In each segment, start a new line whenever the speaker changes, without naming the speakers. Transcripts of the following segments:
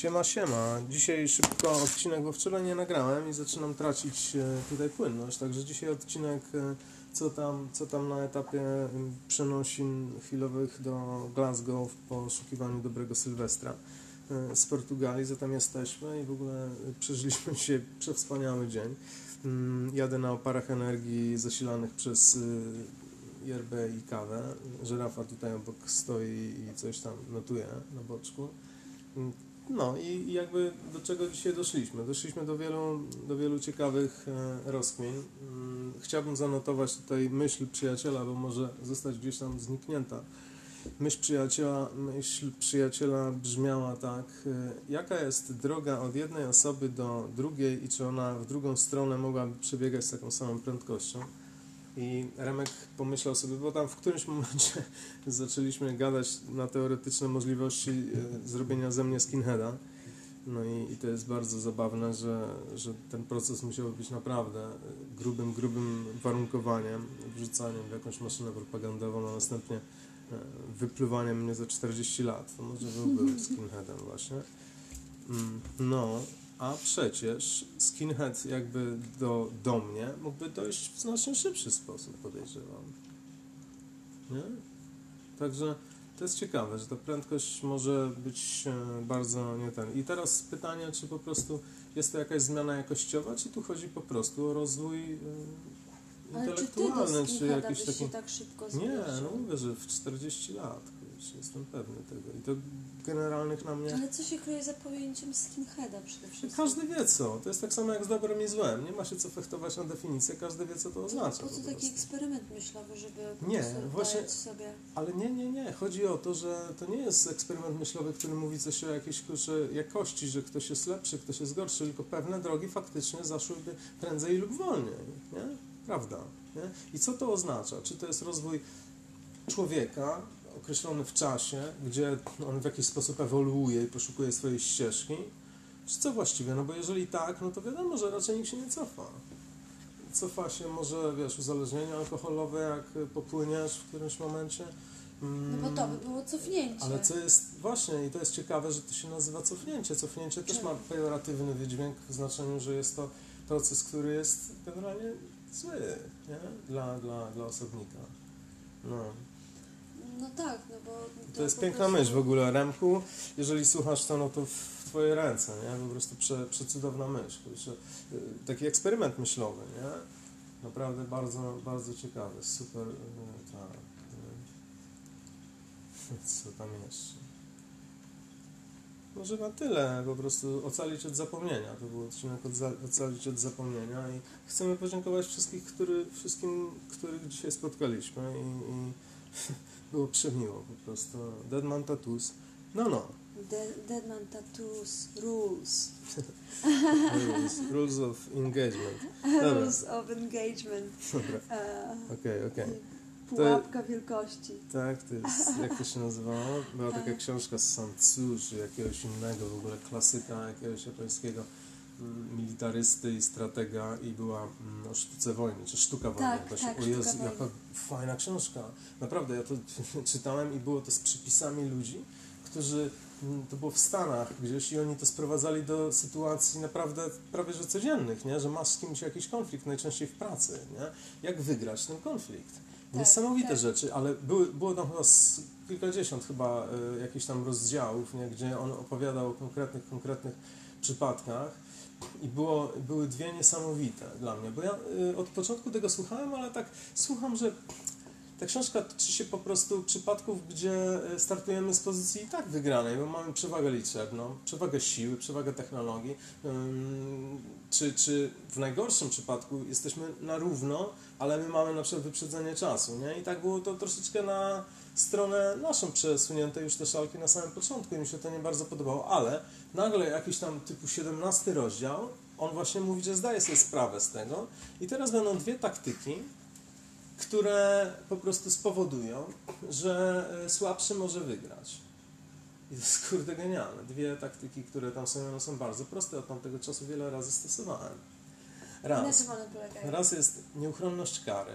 Siema, siema. Dzisiaj szybko odcinek, bo wczoraj nie nagrałem i zaczynam tracić e, tutaj płynność, także dzisiaj odcinek e, co tam, co tam na etapie przenosin chwilowych do Glasgow w poszukiwaniu dobrego Sylwestra e, z Portugalii, zatem jesteśmy i w ogóle przeżyliśmy się przewspaniały dzień. Mm, Jadę na oparach energii zasilanych przez yerbę i kawę. Żyrafa tutaj obok stoi i coś tam notuje na boczku. No i i jakby do czego dzisiaj doszliśmy? Doszliśmy do wielu, do wielu ciekawych e, rozkmin. Mm, Chciałbym zanotować tutaj myśl przyjaciela, bo może zostać gdzieś tam zniknięta. Myśl przyjaciela, myśl przyjaciela brzmiała tak, e, jaka jest droga od jednej osoby do drugiej i czy ona w drugą stronę mogłaby przebiegać z taką samą prędkością. I Remek pomyślał sobie, bo tam w którymś momencie zaczęliśmy gadać na teoretyczne możliwości e, zrobienia ze mnie skinheada. No i, i to jest bardzo zabawne, że, że ten proces musiał być naprawdę e, grubym, grubym warunkowaniem, wrzucaniem w jakąś maszynę propagandową, a następnie e, wypluwaniem mnie za 40 lat. To może byłby skinheadem właśnie. Mm, No, a przecież skinhead jakby do, do mnie mógłby dojść w znacznie szybszy sposób, podejrzewam. Nie? Także to jest ciekawe, że ta prędkość może być e, bardzo nie ten. I teraz pytanie, czy po prostu jest to jakaś zmiana jakościowa, czy tu chodzi po prostu o rozwój
Ale czy ty do
intelektualny, czy jakiś taki...
się tak szybko
Nie, no mówię, że w 40 lat, jestem pewny tego. I to generalnych na mnie...
Ale co się kryje za pojęciem skinheada przede wszystkim?
Każdy wie co. To jest tak samo jak z dobrem i złem. Nie ma się co fechtować na definicję, każdy wie co to oznacza.
Po
po
co taki
prostu.
eksperyment myślowy, żeby po
Nie, właśnie-
sobie...
Ale nie, nie, nie. Chodzi o to, że to nie jest eksperyment myślowy, który mówi coś o jakiejś kurczę, jakości, że ktoś jest lepszy, ktoś jest gorszy, tylko pewne drogi faktycznie zaszłyby prędzej lub wolniej. Nie? Prawda. Nie? I co to oznacza? Czy to jest rozwój człowieka określony w czasie, gdzie on w jakiś sposób ewoluuje i poszukuje swojej ścieżki? Czy co właściwie? No bo jeżeli tak, no to wiadomo, że raczej nikt się nie cofa. Cofa się może, wiesz, uzależnienie alkoholowe, jak popłyniesz w którymś momencie.
No bo to by było cofnięcie.
Ale co jest właśnie, i to jest ciekawe, że to się nazywa cofnięcie. Cofnięcie też ma pejoratywny wydźwięk w znaczeniu, że jest to proces, który jest generalnie zły nie? Dla, dla, dla osobnika. No.
No tak, no bo...
To jest
po
piękna
prostu-
myśl w ogóle, Remku. Jeżeli słuchasz to, no to w twoje ręce, nie? Po prostu prze, przecudowna myśl. Kurczę, y, Taki eksperyment myślowy, nie? Naprawdę bardzo, bardzo ciekawy. Super, y, tak. y. Co tam jeszcze? Może na tyle, po prostu ocalić od zapomnienia. To był odcinek odza- ocalić od zapomnienia i chcemy podziękować wszystkich, który, wszystkim, których dzisiaj spotkaliśmy i, i było przemiło po prostu. Deadman Tattoos. No, no.
De- Deadman Tattoos Rules.
Rules, rules of engagement. Dobra.
Rules of Engagement.
Dobra,
E,
okej, okej.
Pułapka wielkości.
Tak, to jest, jak to się nazywało? Była taka
E.
książka z czy jakiegoś innego w ogóle klasyka jakiegoś japońskiego militarysty i stratega i była mm, o sztuce wojny, czy sztuka wojny.
Tak,
Właśnie,
tak,
o Jezu, jaka
wojny.
fajna książka. Naprawdę, ja to czytałem i było to z przypisami ludzi, którzy mm, to było w Stanach gdzieś i oni to sprowadzali do sytuacji naprawdę prawie że codziennych, nie? że masz z kimś jakiś konflikt, najczęściej w pracy. Nie? Jak wygrać ten konflikt?
Tak,
Niesamowite
tak.
rzeczy, ale były, było tam chyba kilkadziesiąt chyba y, jakichś tam rozdziałów, nie? gdzie on opowiadał o konkretnych, konkretnych przypadkach i było, były dwie niesamowite dla mnie, bo ja y, od początku tego słuchałem, ale tak słucham, że ta książka tyczy się po prostu przypadków, gdzie y, startujemy z pozycji i tak wygranej, bo mamy przewagę liczebną, przewagę siły, przewagę technologii, czy, czy w najgorszym przypadku jesteśmy na równo, ale my mamy na przykład wyprzedzenie czasu, nie? I tak było to troszeczkę na stronę naszą przesunięte już te szalki na samym początku i mi się to nie bardzo podobało, ale nagle jakiś tam typu 17 rozdział, on właśnie mówi, że zdaje sobie sprawę z tego i teraz będą dwie taktyki, które po prostu spowodują, że e, słabszy może wygrać. I to jest kurde genialne. Dwie taktyki, które tam są, one są bardzo proste. Od tamtego czasu wiele razy stosowałem. Raz. Raz jest nieuchronność kary.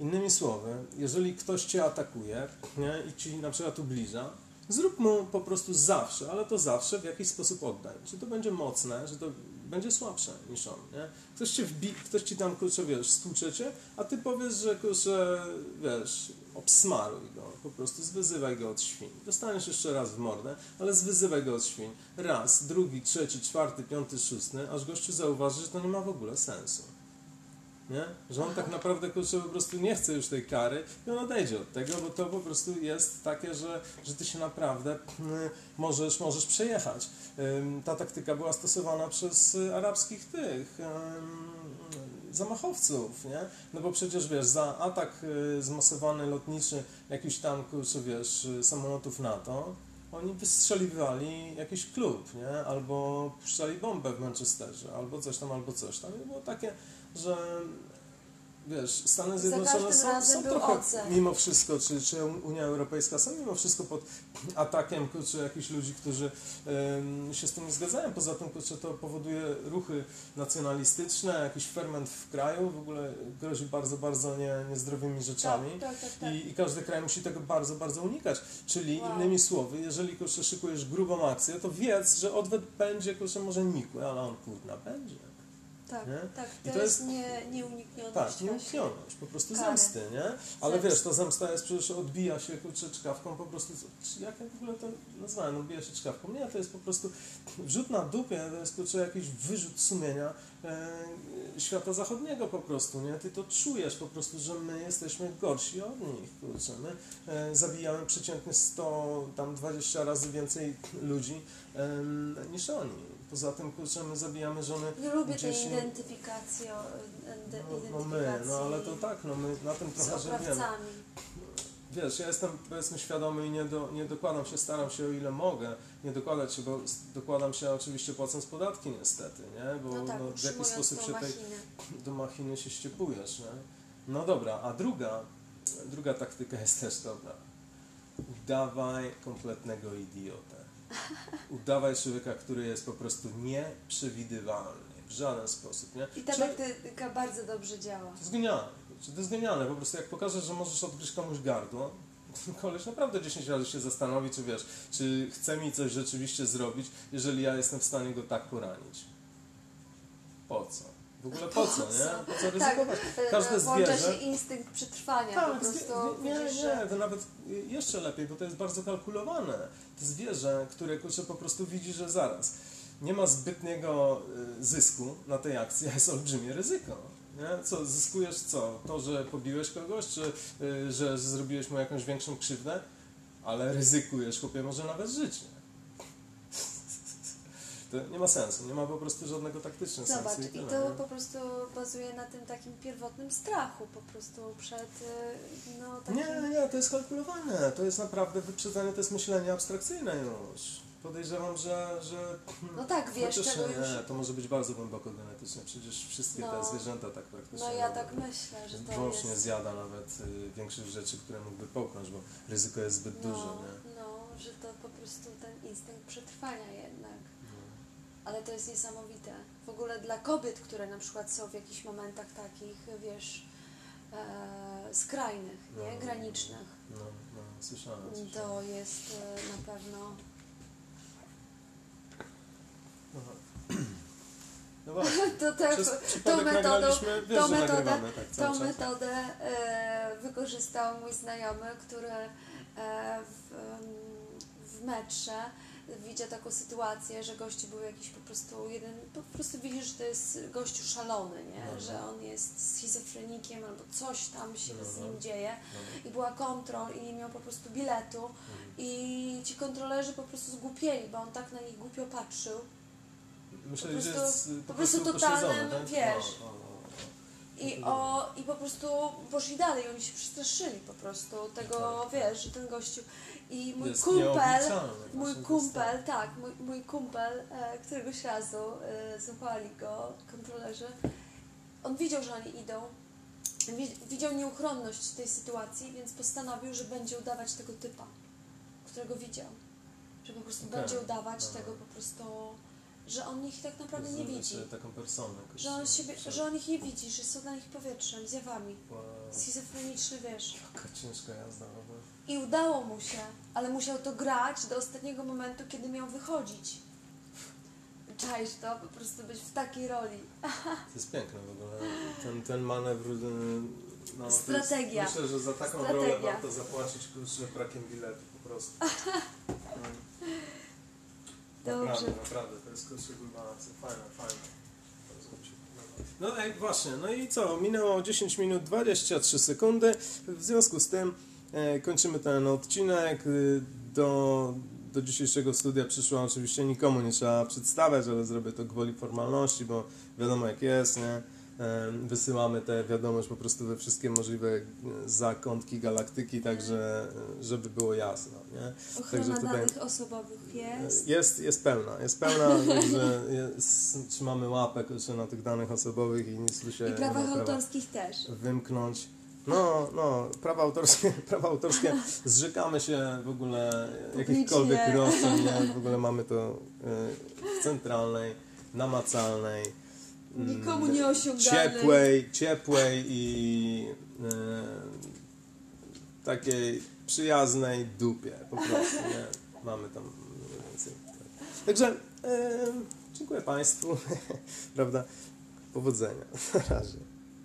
Innymi słowy, jeżeli ktoś cię atakuje nie, i ci na przykład ubliża, Zrób mu po prostu zawsze, ale to zawsze w jakiś sposób oddaj. Czy to będzie mocne, że to będzie słabsze niż on, nie? Ktoś, cię wbi, ktoś ci tam, kurczę, wiesz, stłucze cię, a ty powiesz, że, kurczę, wiesz, obsmaruj go, po prostu zwyzywaj go od świń. Dostaniesz jeszcze raz w mordę, ale zwyzywaj go od świń. Raz, drugi, trzeci, czwarty, piąty, szósty, aż gościu zauważy, że to nie ma w ogóle sensu. Nie? Że on tak naprawdę kurczę, po prostu nie chce już tej kary i on odejdzie od tego, bo to po prostu jest takie, że, że ty się naprawdę mm, możesz, możesz przejechać. Ta taktyka była stosowana przez arabskich tych zamachowców, nie? No bo przecież wiesz, za atak y, zmasowany lotniczy jakiś tam, kurczę, wiesz, samolotów NATO, oni wystrzeliwali jakiś klub, nie? Albo puszczali bombę w Manchesterze, albo coś tam, albo coś tam. I było takie, że wiesz, Stany Zjednoczone są, są trochę
ocen.
mimo wszystko, czy, czy Unia Europejska są mimo wszystko pod atakiem kurczę, jakichś ludzi, którzy em, się z tym nie zgadzają. Poza tym kurczę, to powoduje ruchy nacjonalistyczne, jakiś ferment w kraju, w ogóle grozi bardzo, bardzo nie, niezdrowymi rzeczami.
Tak, tak, tak. tak.
I, I każdy kraj musi tego bardzo, bardzo unikać. Czyli
Wow.
innymi słowy, jeżeli kurczę, szykujesz grubą akcję, to wiedz, że odwet będzie kurczę, może nikły, ale on kurna będzie.
Tak,
nie?
tak.
I
To,
to
jest,
jest-
nie, nieuniknione.
Tak, nieuniknioność, po prostu
Kary.
zemsty, nie? Ale
Zemsty.
wiesz, ta zemsta jest przecież, odbija się kurczę czkawką po prostu, jak ja w ogóle to nazwałem, odbija się czkawką? Nie, to jest po prostu wrzut na dupie, to jest kurczę jakiś wyrzut sumienia e, świata zachodniego po prostu, nie? Ty to czujesz po prostu, że my jesteśmy gorsi od nich, kurczę, my e, zabijamy przeciętnie 100, tam 20 razy więcej ludzi em, niż oni. Poza tym, kurczę, my zabijamy żony
Nie lubię tej identyfikacji. ide-
no, no my, no ale to tak, no my na tym trochę,
oprawcami.
Wiesz, ja jestem powiedzmy świadomy i nie, do, nie dokładam się, staram się o ile mogę nie dokładać się, bo dokładam się oczywiście płacąc podatki niestety, nie? Bo
No tak,
no, w jaki
utrzymując
sposób się tej,
machinę.
do machiny się ściepujesz, nie? No dobra, a druga, druga taktyka jest też dobra. Udawaj kompletnego idiotę. Udawaj człowieka, który jest po prostu nieprzewidywalny w żaden sposób, nie?
I ta
Czy-
taktyka bardzo dobrze działa.
to jest genialne. To jest genialne. Po prostu jak pokażesz, że możesz odgryźć komuś gardło, koleś naprawdę 10 razy się zastanowi, czy wiesz, czy chce mi coś rzeczywiście zrobić, jeżeli ja jestem w stanie go tak poranić. Po co? W ogóle po co, nie? Po co ryzykować?
Tak,
Każde zwierzę-
się instynkt przetrwania. po
Tak,
prostu
zwie- nie, nie,
że
to nawet jeszcze lepiej, bo to jest bardzo kalkulowane. To zwierzę, które kurczę, po prostu widzi, że zaraz nie ma zbytniego y, zysku na tej akcji, a jest olbrzymie ryzyko. Nie? Co, zyskujesz co? To, że pobiłeś kogoś, czy y, że zrobiłeś mu jakąś większą krzywdę, ale ryzykujesz, chłopie, może nawet życie. To nie ma sensu, nie ma po prostu żadnego taktycznego
Zobacz,
sensu.
i
tyle,
to
nie?
po prostu bazuje na tym takim pierwotnym strachu po prostu przed y, no takim...
Nie, nie, to jest kalkulowane. To jest naprawdę wyprzedzanie, to jest myślenie abstrakcyjne już. Podejrzewam, że. że
No tak, wiesz,
chociaż
czego
nie,
już...
to może być bardzo głęboko genetycznie. Przecież wszystkie
No.
te zwierzęta tak praktycznie.
No ja tak myślę, że to
Włącznie
jest...
zjada nawet y, większość rzeczy, które mógłby połknąć, bo ryzyko jest zbyt
No,
duże. Nie?
no, że to po prostu ten instynkt przetrwania jednak.
No.
Ale to jest niesamowite. W ogóle dla kobiet, które na przykład są w jakichś momentach takich, wiesz, e, skrajnych, nie?
No.
Granicznych,
No, no, słyszałem. słyszałem.
to jest e, na pewno...
Aha. No właśnie.
To, te, tą metodą,
wiesz,
tą metodę-
tak
tą metodę e, wykorzystał mój znajomy, który e, w, w metrze widział taką sytuację, że gościu był jakiś po prostu jeden, po prostu widzisz, że to jest gościu szalony, nie?
No.
że on jest schizofrenikiem albo coś tam się z
No.
nim dzieje
No.
i była kontrol i nie miał po prostu biletu
Mhm.
i ci kontrolerzy po prostu zgłupieli, bo on tak na nich głupio patrzył
Myślę,
po
że
prostu-
jest y,
po prostu totalnym,
pośledzony, tak?
wiesz. I, o, I po prostu poszli dalej, oni się przestraszyli po prostu tego,
Tak, tak.
wiesz, że ten gościu. I mój
Jest
kumpel, mój kumpel, tak, mój, mój kumpel, e, któregoś razu e, złapali go kontrolerzy, on widział, że oni idą, wi- widział nieuchronność tej sytuacji, więc postanowił, że będzie udawać tego typa, którego widział. Że po prostu
Okej,
będzie udawać tego po prostu, że on ich tak naprawdę nie widzi.
taką personę.
Że on, siebie, że on ich nie widzi, że są dla nich powietrzem, zjawami.
Wow.
schizofreniczny, wiesz.
Taka ciężka jazda, prawda?
I udało mu się, ale musiał to grać do ostatniego momentu, kiedy miał wychodzić. Czaisz to? Po prostu być w takiej roli.
To jest piękne w ogóle. Ten, ten manewr. y, No, to jest-
Strategia.
Myślę, że za taką
Strategia.
rolę warto zapłacić kurczę brakiem biletu po prostu.
Dobrze.
Naprawdę, naprawdę, to jest kurczę balanse. Fajne, fajne. No ej, właśnie, no i co? Minęło 10 minut 23 sekundy. W związku z tym e, kończymy ten odcinek. Y, Do, do dzisiejszego studia przyszło oczywiście nikomu nie trzeba przedstawiać, ale zrobię to gwoli formalności, bo wiadomo jak jest, nie? E, Wysyłamy tę wiadomość po prostu we wszystkie możliwe e, zakątki galaktyki, także e, żeby było jasno, nie?
Ochrona
Także tutaj-
danych osobowych jest.
Jest, jest pełna, jest pełna, także jest, trzymamy łapę na tych danych osobowych i nic tu się
I prawach autorskich też.
wymknąć. No, no, prawa autorskie, prawa autorskie, zrzekamy się w ogóle jakichkolwiek roszczeń, w ogóle mamy to w centralnej, namacalnej,
Nikomu nie
ciepłej, ciepłej i y, takiej przyjaznej dupie po prostu, nie? Mamy tam więcej. tak. Także y, dziękuję Państwu, prawda? Powodzenia. Na razie.